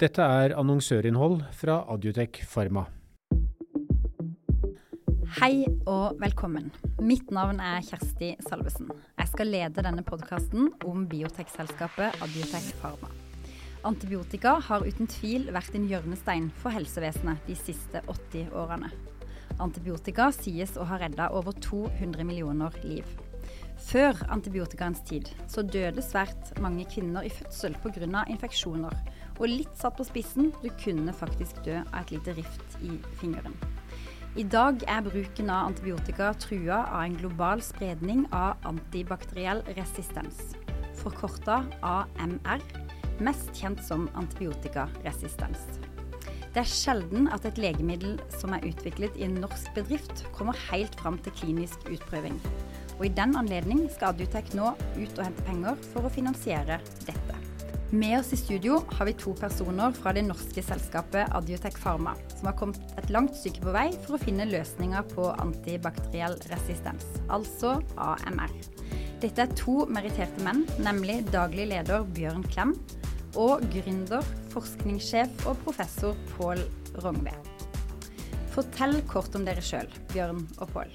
Dette er annonsørinnhold fra Adjutek Pharma. Hei og velkommen. Mitt navn er Kjersti Salvesen. Jeg skal lede denne podkasten om biotekselskapet Adjutek Pharma. Antibiotika har uten tvil vært en hjørnestein for helsevesenet de siste 80 årene. Antibiotika sies å ha redda over 200 millioner liv. Før antibiotikaens tid så døde svært mange kvinner i fødsel pga. infeksjoner. Og litt satt på spissen, du kunne faktisk dø av et lite rift i fingeren. I dag er bruken av antibiotika trua av en global spredning av antibakteriell resistens, forkorta AMR, mest kjent som antibiotikaresistens. Det er sjelden at et legemiddel som er utviklet i en norsk bedrift, kommer helt fram til klinisk utprøving. Og I den anledning skal Adutec nå ut og hente penger for å finansiere dette. Med oss i studio har vi to personer fra det norske selskapet Adiotech Pharma, som har kommet et langt stykke på vei for å finne løsninger på antibakteriell resistens, altså AMR. Dette er to meritterte menn, nemlig daglig leder Bjørn Klem og gründer, forskningssjef og professor Pål Rongve. Fortell kort om dere sjøl, Bjørn og Pål.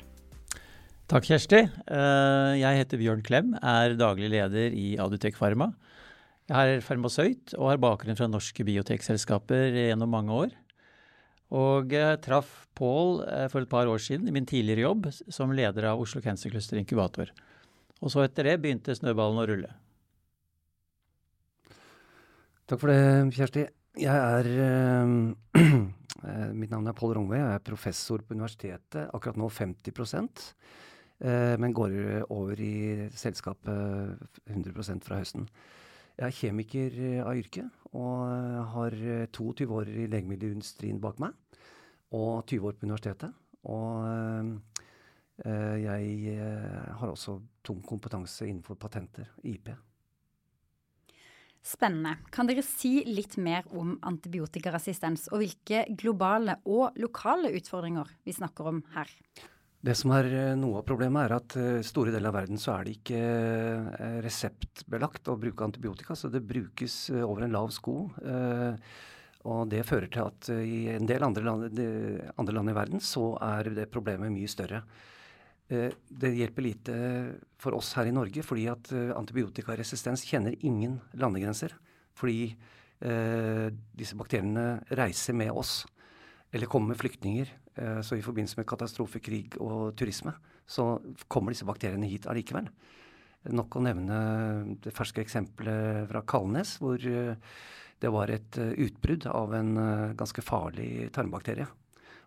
Takk, Kjersti. Eh, jeg heter Bjørn Klem, er daglig leder i Adiotech Pharma. Jeg er farmasøyt og har bakgrunn fra norske biotekselskaper gjennom mange år. Og jeg traff Pål eh, for et par år siden i min tidligere jobb som leder av Oslo Cancer Cluster Inkubator. Og så etter det begynte snøballen å rulle. Takk for det, Kjersti. Jeg er uh, Mitt navn er Pål Rongve. Jeg er professor på universitetet. Akkurat nå 50 uh, eh, men går over i selskapet 100% fra høsten. Jeg er kjemiker av yrke og har 22 år i legemiddelindustrien bak meg. Og 20 år på universitetet. Og jeg har også tung kompetanse innenfor patenter, IP. Spennende. Kan dere si litt mer om antibiotikaresistens, og hvilke globale og lokale utfordringer vi snakker om her? Det som er eh, Noe av problemet er at i store deler av verden så er det ikke uh, reseptbelagt å bruke antibiotika. Så det brukes over en lav sko. og det fører til at i en del andre land, andre land i verden så er det problemet mye større. Eh, det hjelper lite for oss her i Norge, fordi at eh, antibiotikaresistens kjenner ingen landegrenser. Fordi eh, disse bakteriene reiser med oss, eller kommer med flyktninger. Eh, så i forbindelse med katastrofe, krig og turisme, så kommer disse bakteriene hit allikevel. Nok å nevne det ferske eksempelet fra Kalnes, hvor eh, det var et eh, utbrudd av en ganske farlig tarmbakterie.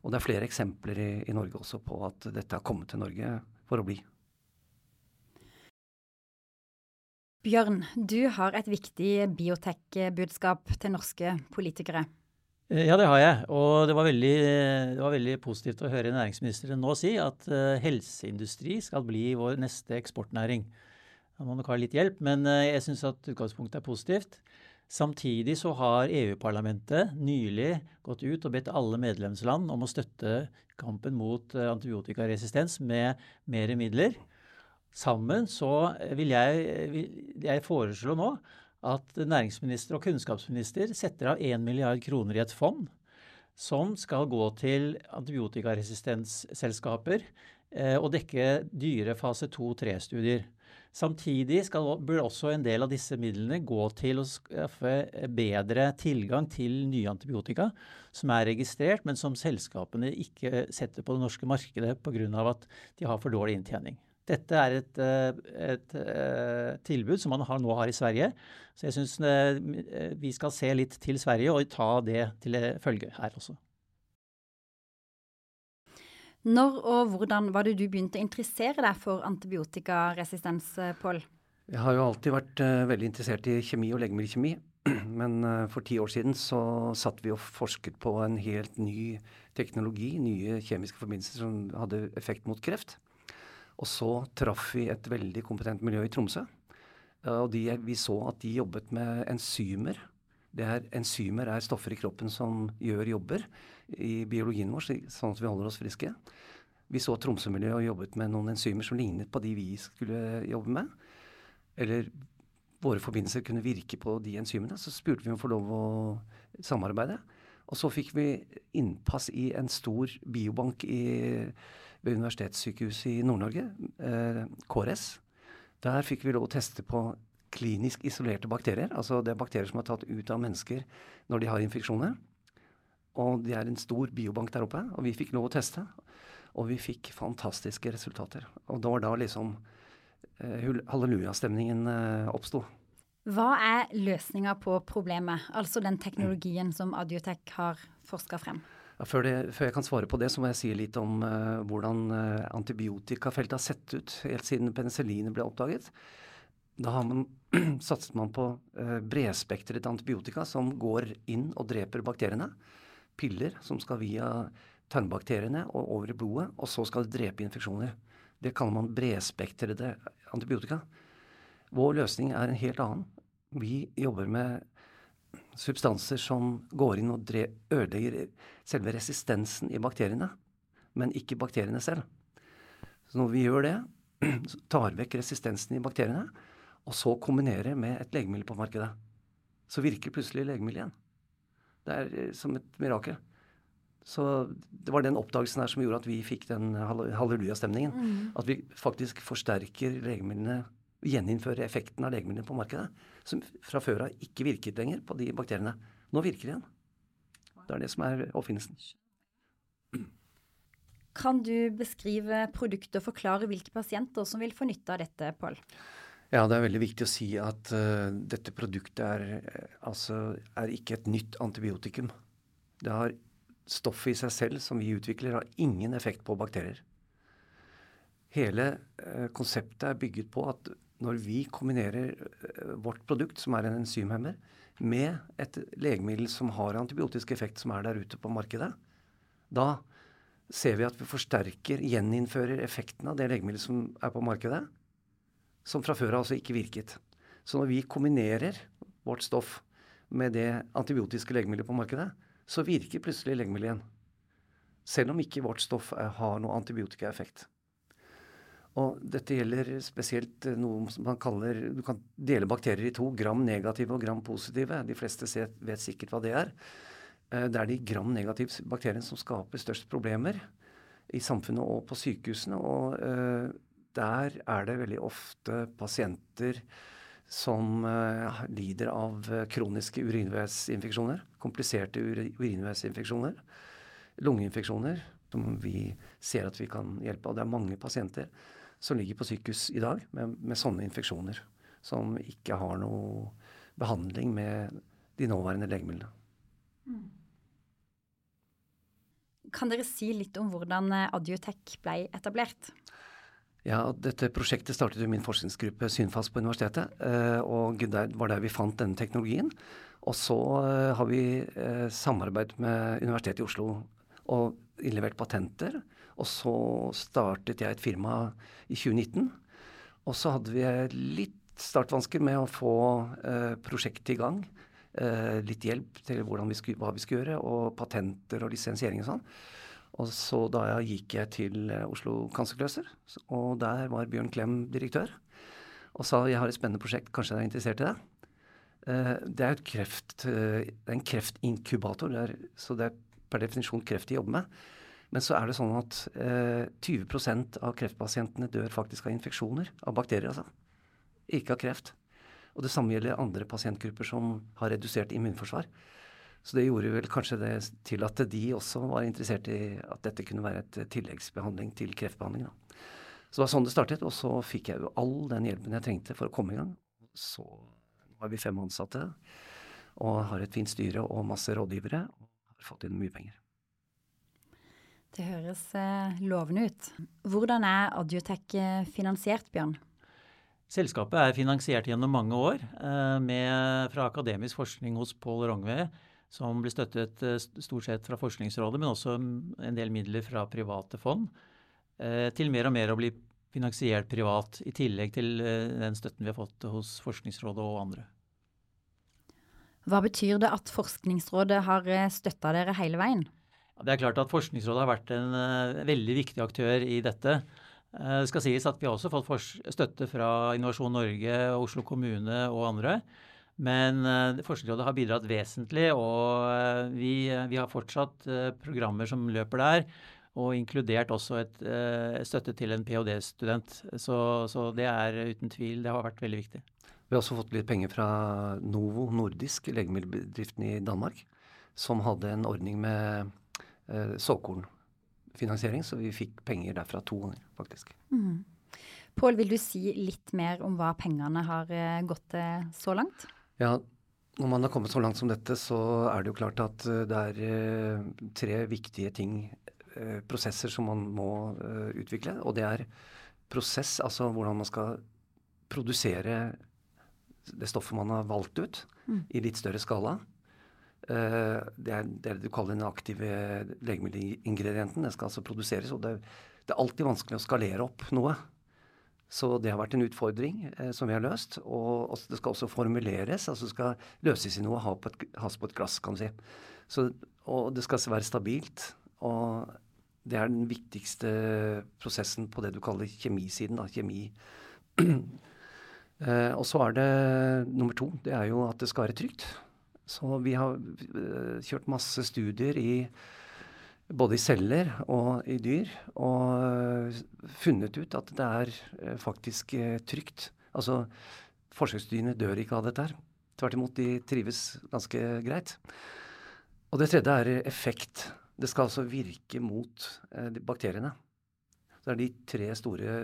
Og det er flere eksempler i, i Norge også på at dette har kommet til Norge for å bli. Bjørn, du har et viktig biotek-budskap til norske politikere. Eh, ja, det har jeg. Og det var, veldig, det var veldig positivt å høre næringsministeren nå si at uh, helseindustri skal bli vår neste eksportnæring. Da må nok ha litt hjelp, men jeg syns at utgangspunktet er positivt. Samtidig så har EU-parlamentet nylig gått ut og bedt alle medlemsland om å støtte kampen mot eh, antibiotikaresistens med mer midler. Sammen så vil jeg, vil jeg foreslå nå at næringsminister og kunnskapsminister setter av 1 milliard kroner i et fond som skal gå til antibiotikaresistensselskaper eh, og dekke dyre fase 2-3-studier. Samtidig skal, bør også en del av disse midlene gå til å skaffe bedre tilgang til nye antibiotika som er registrert, men som selskapene ikke setter på det norske markedet pga. at de har for dårlig inntjening. Dette er et, eh, et, et, eh, tilbud som man har, nå har i Sverige. Så jeg syns eh, vi skal se litt til Sverige og ta det til følge her også. Når og hvordan var det du begynte å interessere deg for antibiotikaresistens, Pål? Jeg har jo alltid vært veldig interessert i kjemi og legemiddelkjemi. Men for ti år siden så satt vi og forsket på en helt ny teknologi, nye kjemiske forbindelser som hadde effekt mot kreft. Og så traff vi et veldig kompetent miljø i Tromsø. Uh, og de, vi så at de jobbet med enzymer. Er, enzymer er stoffer i kroppen som gjør jobber i biologien vår, sånn at vi holder oss friske. Vi så Tromsø-miljøet og jobbet med noen enzymer som lignet på de vi skulle jobbe med. Eller våre forbindelser kunne virke på de enzymene. Så spurte vi om å få lov å samarbeide. Og så fikk vi innpass i en stor biobank i, ved Universitetssykehuset i Nord-Norge, eh, KRS. Der fikk vi lov å teste på klinisk isolerte bakterier. Altså det er bakterier som er tatt ut av mennesker når de har infeksjoner. Og det er en stor biobank der oppe, og vi fikk lov å teste. Og vi fikk fantastiske resultater. Og det var da liksom eh, hallelujastemningen eh, oppsto. Hva er løsninga på problemet, altså den teknologien som Adiotech har forska frem? Ja, før, det, før, jeg kan svare på det, så må jeg si litt om uh, hvordan uh, antibiotikafeltet har sett ut helt siden penicillinet ble oppdaget. Da har man, satset man på uh, bredspektret antibiotika som går inn og dreper bakteriene. Piller som skal via tarmbakteriene og over i blodet, og så skal det drepe infeksjoner. Det kaller man bredspektrede antibiotika. Vår løsning er en helt annen. Vi jobber med substanser som går inn og ødelegger selve resistensen i bakteriene, men ikke bakteriene selv. Så når vi gjør det, så tar vekk resistensen i bakteriene, og så kombinerer med et legemiddel på markedet, så virker plutselig legemiddelet igjen. Det er eh, som et mirakel. Så det var den oppdagelsen her som gjorde at vi fikk den hallelujastemningen. Mm. At vi faktisk forsterker legemidlene gjeninnføre effekten av legemidlene på markedet, som fra før av ikke virket lenger på de bakteriene. Nå virker det igjen. Det er det som er oppfinnelsen. Kan du beskrive produktet og forklare hvilke pasienter som vil få nytte av dette, Pål? Ja, det er veldig viktig å si at uh, dette produktet er, uh, altså, er ikke et nytt antibiotikum. Det har stoffet i seg selv som vi utvikler, har ingen effekt på bakterier. Hele uh, konseptet er bygget på at når vi kombinerer eh, vårt produkt, som er en enzymhemmer, med et legemiddel som har antibiotisk effekt, som er der ute på markedet, da ser vi at vi forsterker, gjeninnfører effekten av det legemiddelet som er på markedet, som fra før av altså ikke virket. Så når vi kombinerer vårt stoff med det antibiotiske legemiddelet på markedet, så virker plutselig legemiddelet igjen. Selv om ikke vårt stoff har noe antibiotikaeffekt. Og dette gjelder spesielt eh, noe som man kaller Du kan dele bakterier i to. Gram negative og gram positive. De fleste vet sikkert hva det er. Eh, det er de gram negative bakteriene som skaper størst problemer i samfunnet og på sykehusene. Og uh, der er det veldig ofte pasienter som lider av kroniske urinveisinfeksjoner. Kompliserte urinveisinfeksjoner. Lungeinfeksjoner som vi ser at vi kan hjelpe. Og det er mange pasienter som ligger på sykehus i dag med, med sånne infeksjoner. Som ikke har noe behandling med de nåværende legemidlene. Mm. Kan dere si litt om hvordan eh, Adiotech ble etablert? Ja, Dette prosjektet startet jo min forskningsgruppe Synfast på universitetet. Eh, og det var der vi fant denne teknologien. Og så eh, har vi samarbeidet med Universitetet i Oslo og innlevert patenter og så startet jeg et firma i 2019. Og så hadde vi litt startvansker med å få eh, prosjektet i gang. Eh, litt hjelp til vi skulle, hva vi skulle gjøre, og patenter og lisensiering og sånn. Og så da gikk jeg til eh, Oslo Cancer Cluster, og der var Bjørn Klem direktør. Og sa jeg har et spennende prosjekt, kanskje dere er interessert i det? Eh, det er, kreft, eh, det er en kreftinkubator, så det er per definisjon kreft de jobber med. Men så er det sånn at eh, 20% av kreftpasientene dør faktisk av infeksjoner, av bakterier altså. Ikke av kreft. Og det samme gjelder andre pasientgrupper som har redusert immunforsvar. Så det gjorde vel kanskje det til at de også var interessert i at dette kunne være et tilleggsbehandling til kreftbehandling. Da. Så det var sånn det startet, og så fikk jeg jo all den hjelpen jeg trengte for å komme i gang. Så har vi fem ansatte og har et fint styre og masse rådgivere og har fått inn mye penger. Det høres eh, lovende ut. Hvordan er Adiotech eh, finansiert, Bjørn? Selskapet er finansiert gjennom mange år eh, med, fra akademisk forskning hos Pål Rongve, som blir støttet stort sett fra Forskningsrådet, men også en del midler fra private fond, til mer og mer å bli finansiert privat, i tillegg til den støtten vi har fått hos Forskningsrådet og andre. Hva betyr det at Forskningsrådet har støtta dere hele veien? Det er klart at Forskningsrådet har vært en uh, veldig viktig aktør i dette. Det skal sies at vi har også fått støtte fra Innovasjon Norge, Oslo kommune og andre. Men Forskningsrådet har bidratt vesentlig, og vi, vi har fortsatt programmer som løper der og inkludert også et støtte til en ph.d.-student. Så, så, det er uten tvil Det har vært veldig viktig. Vi har også fått litt penger fra Novo Nordisk, legemiddelbedriften i Danmark, som hadde en ordning med såkornfinansiering, så vi fikk penger derfra to ganger, faktisk. Mm. Pål, vil du si litt mer om hva pengene har uh, gått til så langt? Ja, når man har kommet så langt som dette, så er det jo klart at det er tre viktige ting Eh, prosesser som man må utvikle. Og det er prosess, altså hvordan man skal produsere det stoffet man har valgt ut, mm. i litt større skala. Uh, det, er, det, du kaller den aktive legemiddelingredienten. Den skal altså produseres. Og det, er alltid vanskelig å skalere opp noe. Så det har vært en utfordring eh, som vi har løst. Og, det skal også formuleres. altså Det skal løses i noe, ha på has på et glass, kan du si. Så, og det skal være stabilt. Og det er den viktigste prosessen på det du kaller kjemisiden. da, Kjemi. eh, og så er det nummer to. Det er jo at det skal være trygt. Så vi har uh, kjørt masse studier i både i celler og i dyr, og uh, funnet ut at det er uh, faktisk trygt. Altså, forsøksdyrene dør ikke av dette her. Tvert imot, de trives ganske greit. Og det tredje er effekt. Det skal altså virke mot eh, bakteriene. Det er de tre store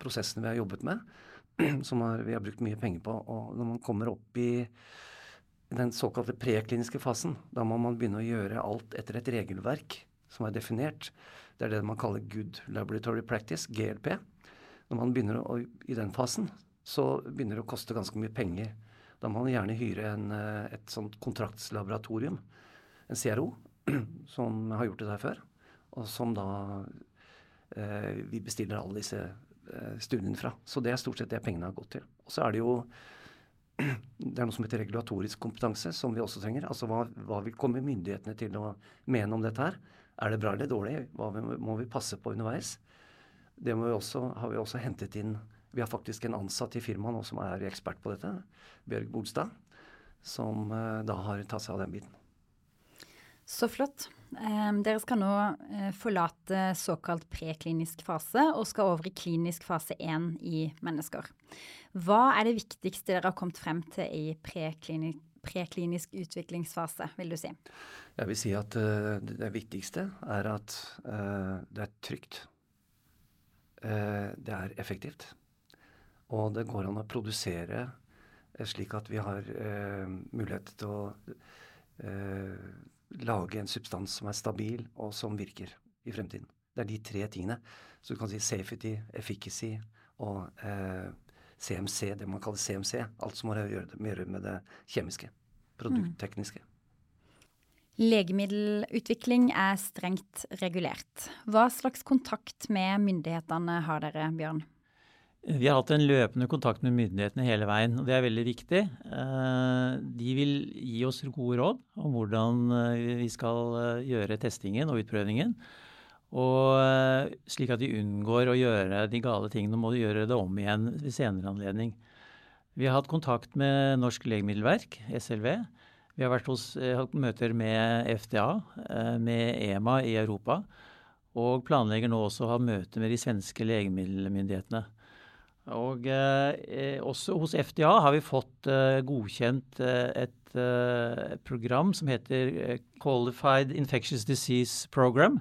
prosessene vi har jobbet med, som vi har brukt mye penger på. Og når man kommer opp i den såkalte prekliniske fasen, da må man begynne å gjøre alt etter et regelverk som er definert. Det er det man kaller good laboratory practice, GLP. Når man begynner å, i den fasen, så begynner det å koste ganske mye penger. Da må man gjerne hyre en, eh, et sånt kontraktslaboratorium, en CRO, som har gjort det der før, og som da eh, vi bestiller alle disse eh, studiene fra. Så det er stort sett det pengene har gått til. Og så er det jo det er noe som heter regulatorisk kompetanse, som vi også trenger. Altså hva, hva vil komme myndighetene til å mene om dette her? Er det bra eller dårlig? Hva må vi passe på underveis? Det vi også, har vi også hentet inn Vi har faktisk en ansatt i firmaet nå som er ekspert på dette, Bjørg Bolstad, som eh, da har tatt seg av den biten. Så flott. Dere skal nå uh, forlate såkalt preklinisk fase og skal over i klinisk fase 1 i mennesker. Hva er det viktigste dere har kommet frem til i preklinisk, preklinisk utviklingsfase, vil du si? Jeg vil si at uh, det viktigste er at uh, det er trygt. det er effektivt. Og det går an å produsere slik at vi har mulighet til å lage en substans som er stabil, og som virker i fremtiden. Det er de tre tingene. Så du kan si safety, efficacy og eh, CMC, det man kaller CMC. Alt som har å gjøre med det kjemiske. Produkttekniske. Mm. Legemiddelutvikling er strengt regulert. Hva slags kontakt med myndighetene har dere, Bjørn? Vi har hatt en løpende kontakt med myndighetene hele veien, og det er veldig viktig. Eh, de vil gi oss gode råd om hvordan eh, vi skal eh, gjøre testingen og utprøvingen. Og slik at de unngår å gjøre de gale tingene, må de gjøre det om igjen ved senere anledning. Vi har hatt kontakt med Norsk legemiddelverk, SLV. Vi har vært hos, hatt møter med FDA, med EMA i Europa. Og planlegger nå også å ha møte med de svenske legemiddelmyndighetene. Og eh, også hos FDA har vi fått eh, godkjent eh, et eh, program som heter eh, Qualified Infectious Disease Program.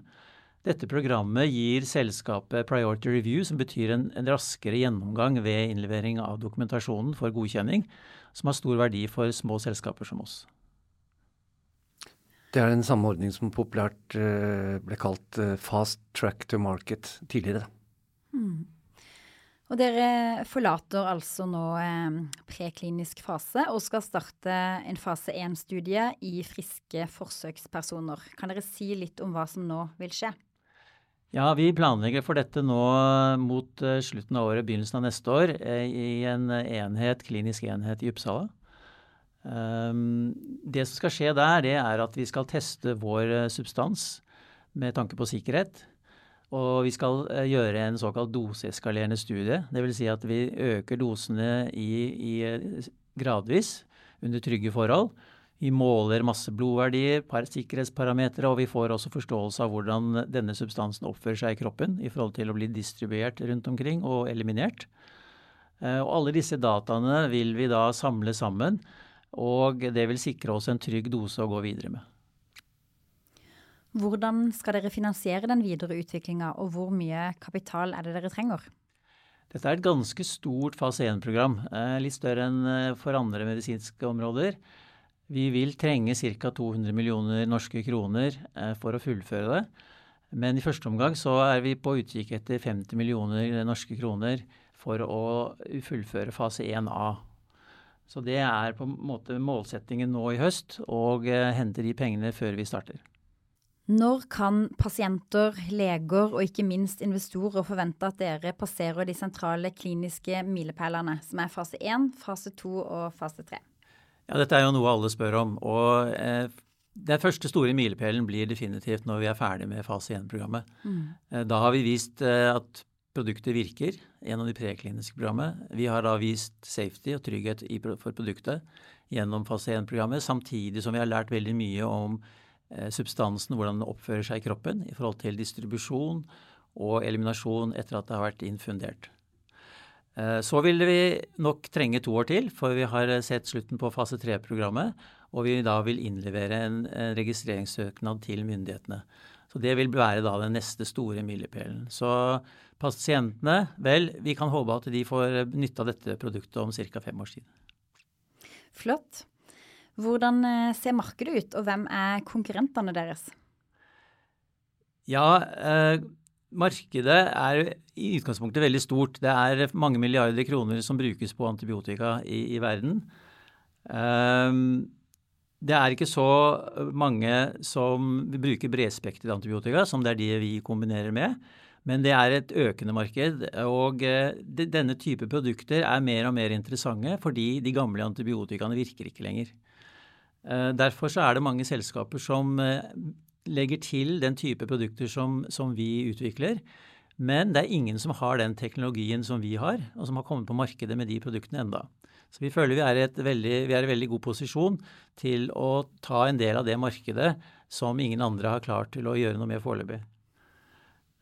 Dette programmet gir selskapet priority review, som betyr en, en, raskere gjennomgang ved innlevering av dokumentasjonen for godkjenning, som har stor verdi for små selskaper som oss. Det er den samme ordningen som populært ble kalt fast track to market tidligere. Mm. Og dere forlater altså nå eh, preklinisk fase og skal starte en fase 1-studie i friske forsøkspersoner. Kan dere si litt om hva som nå vil skje? Ja, Vi planlegger for dette nå mot uh, slutten av året, begynnelsen av neste år, eh, i en enhet, klinisk enhet i Uppsala. Um, det som skal skje der, det er at vi skal teste vår substans med tanke på sikkerhet. Og vi skal eh, gjøre en såkalt doseeskalerende studie. Dvs. Si at vi øker dosene i, i eh, gradvis under trygge forhold. Vi måler masse blodverdier, par sikkerhetsparametere, og vi får også forståelse av hvordan denne substansen oppfører seg i kroppen i forhold til å bli distribuert rundt omkring og eliminert. Eh, og alle disse dataene vil vi da samle sammen, og det vil sikre oss en trygg dose å gå videre med. Hvordan skal dere finansiere den videre utviklinga, og hvor mye kapital er det dere trenger? Dette er et ganske stort fase 1-program, eh, litt større enn eh, for andre medisinske områder. Vi vil trenge ca. 200 millioner norske kroner eh, for å fullføre det. Men i første omgang så er vi på utkikk etter 50 millioner norske kroner for å fullføre fase 1A. Så det er på en måte målsettingen nå i høst, og hente de pengene før vi starter. Når kan pasienter, leger og ikke minst investorer forvente at dere passerer de sentrale kliniske milepælene, som er fase 1, fase 2 og fase 3? Ja, Dette er jo noe alle spør om. og eh, Den første store milepælen blir definitivt når vi er ferdig med fase 1-programmet. Mm. Eh, da har vi vist eh, at produktet virker gjennom det prekliniske programmet. Vi har da vist safety og trygghet for produktet gjennom fase 1-programmet, samtidig som vi har lært veldig mye om substansen, hvordan den oppfører seg i kroppen i forhold til distribusjon og eliminasjon etter at det har vært infundert. Eh, så vil vi nok trenge to år til, for vi har sett slutten på fase 3-programmet, og vi da vil innlevere en registreringssøknad til myndighetene. Så Det vil være da den neste store milepælen. Så pasientene, vel, vi kan håpe at de får nytte av dette produktet om ca. fem års tid. Flott. Hvordan eh, ser markedet ut, og hvem er konkurrentene deres? Ja, eh, markedet er i utgangspunktet veldig stort. Det er mange milliarder kroner som brukes på antibiotika i, i verden. Eh, det er ikke så mange som bruker bredspektret antibiotika, som det er de vi kombinerer med. Men det er et økende marked, og eh, denne type produkter er mer og mer interessante fordi de gamle antibiotikaene virker ikke lenger. Eh, derfor så er det mange selskaper som eh, legger til den type produkter som, som, vi utvikler. Men det er ingen som har den teknologien som vi har, og som har kommet på markedet med de produktene enda. Så vi føler vi er, veldig, vi er i veldig god posisjon til å ta en del av det markedet som ingen andre har klart til å gjøre noe med foreløpig.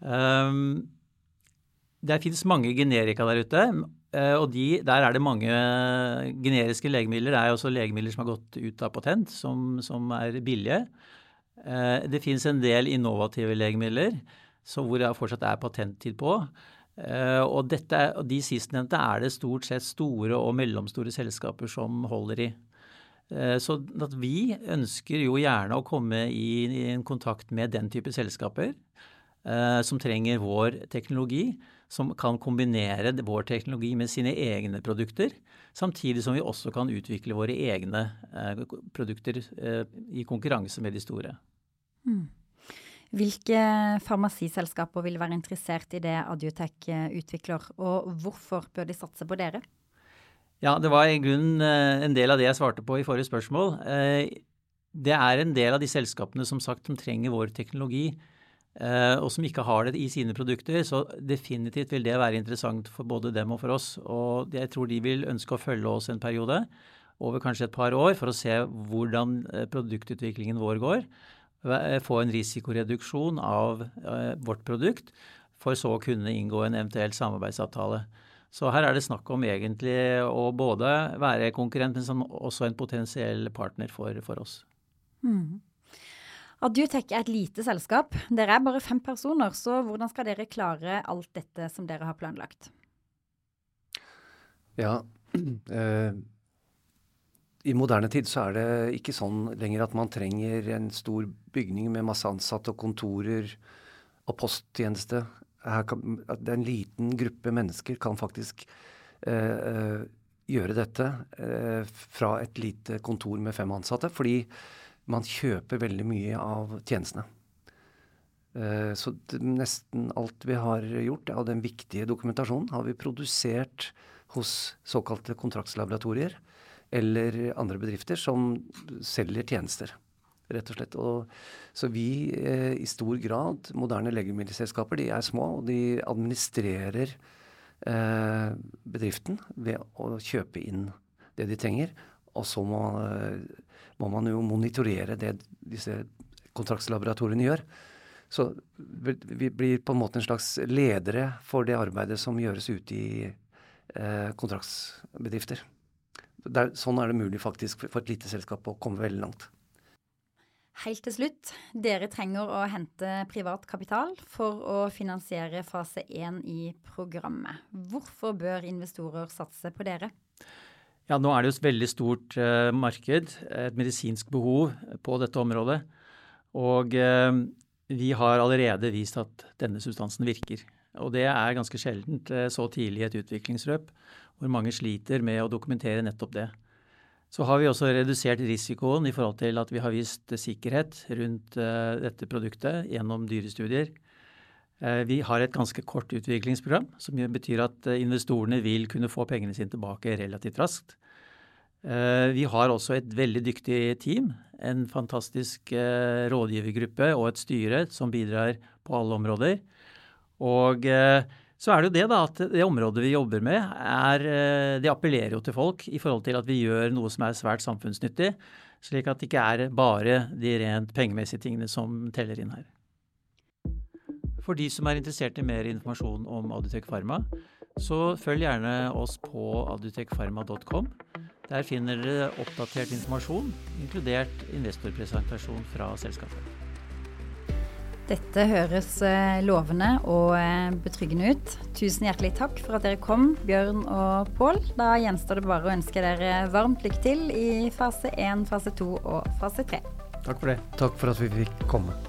Um, det finnes mange generika der ute. Eh, og de, der er det mange generiske legemidler. Det er også legemidler som har gått ut av patent, som, som er billige. Eh, det finnes en del innovative legemidler hvor det fortsatt er patenttid på. Eh, og, dette, de sistnevnte er det stort sett store og mellomstore selskaper som holder i. Så vi ønsker jo gjerne å komme i, i en kontakt med den type selskaper som trenger vår teknologi som kan kombinere vår teknologi med sine egne produkter, samtidig som vi også kan utvikle våre egne eh, produkter eh, i konkurranse med de store. Mm. Hvilke farmasiselskaper vil være interessert i det Adiotech eh, utvikler, og hvorfor bør de satse på dere? Ja, Det var i grunnen en del av det jeg svarte på i forrige spørsmål. Det er en del av de selskapene som sagt som trenger vår teknologi og som ikke har det i sine produkter. Så definitivt vil det være interessant for både dem og for oss. Og jeg tror de vil ønske å følge oss en periode, over kanskje et par år, for å se hvordan eh, produktutviklingen vår går. Eh, få en risikoreduksjon av vårt produkt, for så å kunne inngå en eventuell samarbeidsavtale. Så her er det snakk om egentlig å både være konkurrent, men også en potensiell partner for, for oss. Mm. Adutech er et lite selskap. Dere er bare fem personer, så hvordan skal dere klare alt dette som dere har planlagt? Ja, eh, i moderne tid så er det ikke sånn lenger at man trenger en stor bygning med masse ansatte og kontorer og posttjeneste. Kan, en liten gruppe mennesker kan faktisk eh, eh, gjøre dette eh, fra et lite kontor med fem ansatte. fordi man kjøper veldig mye av tjenestene. Eh, så nesten alt vi har gjort av den viktige dokumentasjonen, har vi produsert hos såkalte kontraktslaboratorier eller andre bedrifter som selger tjenester. rett og slett. Og, så vi eh, i stor grad, moderne legemiddelselskaper, de er små, og de administrerer eh, bedriften ved å kjøpe inn det de trenger. Og så må, eh, må man jo monitorere det disse kontraktslaboratoriene gjør. Så vi blir på en måte en slags ledere for det arbeidet som gjøres ute i eh, kontraktsbedrifter. Der, sånn er det mulig faktisk for et lite selskap å komme veldig langt. Helt til slutt, dere trenger å hente privat kapital for å finansiere fase 1 i programmet. Hvorfor bør investorer satse på dere? Ja, Nå er det jo et veldig stort eh, marked, et medisinsk behov på dette området. Og eh, vi har allerede vist at denne substansen virker. Og det er ganske sjeldent eh, så tidlig i et utviklingsløp, hvor mange sliter med å dokumentere nettopp det. Så har vi også redusert risikoen i forhold til at vi har vist sikkerhet rundt uh, dette produktet gjennom dyrestudier. Uh, vi har et ganske kort utviklingsprogram, som betyr at uh, investorene vil kunne få pengene sine tilbake relativt raskt. Vi har også et veldig dyktig team, en fantastisk rådgivergruppe og et styre som bidrar på alle områder. Og så er det jo det da, at det området vi jobber med, er, eh, det appellerer jo til folk i forhold til at vi gjør noe som er svært samfunnsnyttig. Slik at det ikke er bare de rent pengemessige tingene som teller inn her. For de som er interessert i mer informasjon om Adutek Pharma, så følg gjerne oss på adutekpharma.com. Der finner dere oppdatert informasjon, inkludert investorpresentasjon fra selskapet. Dette høres eh, lovende og eh, betryggende ut. Tusen hjertelig takk for at dere kom, Bjørn og Pål. Da gjenstår det bare å ønske dere varmt lykke til i fase 1, fase 2 og fase 3. Takk for det. Takk for at vi fikk komme.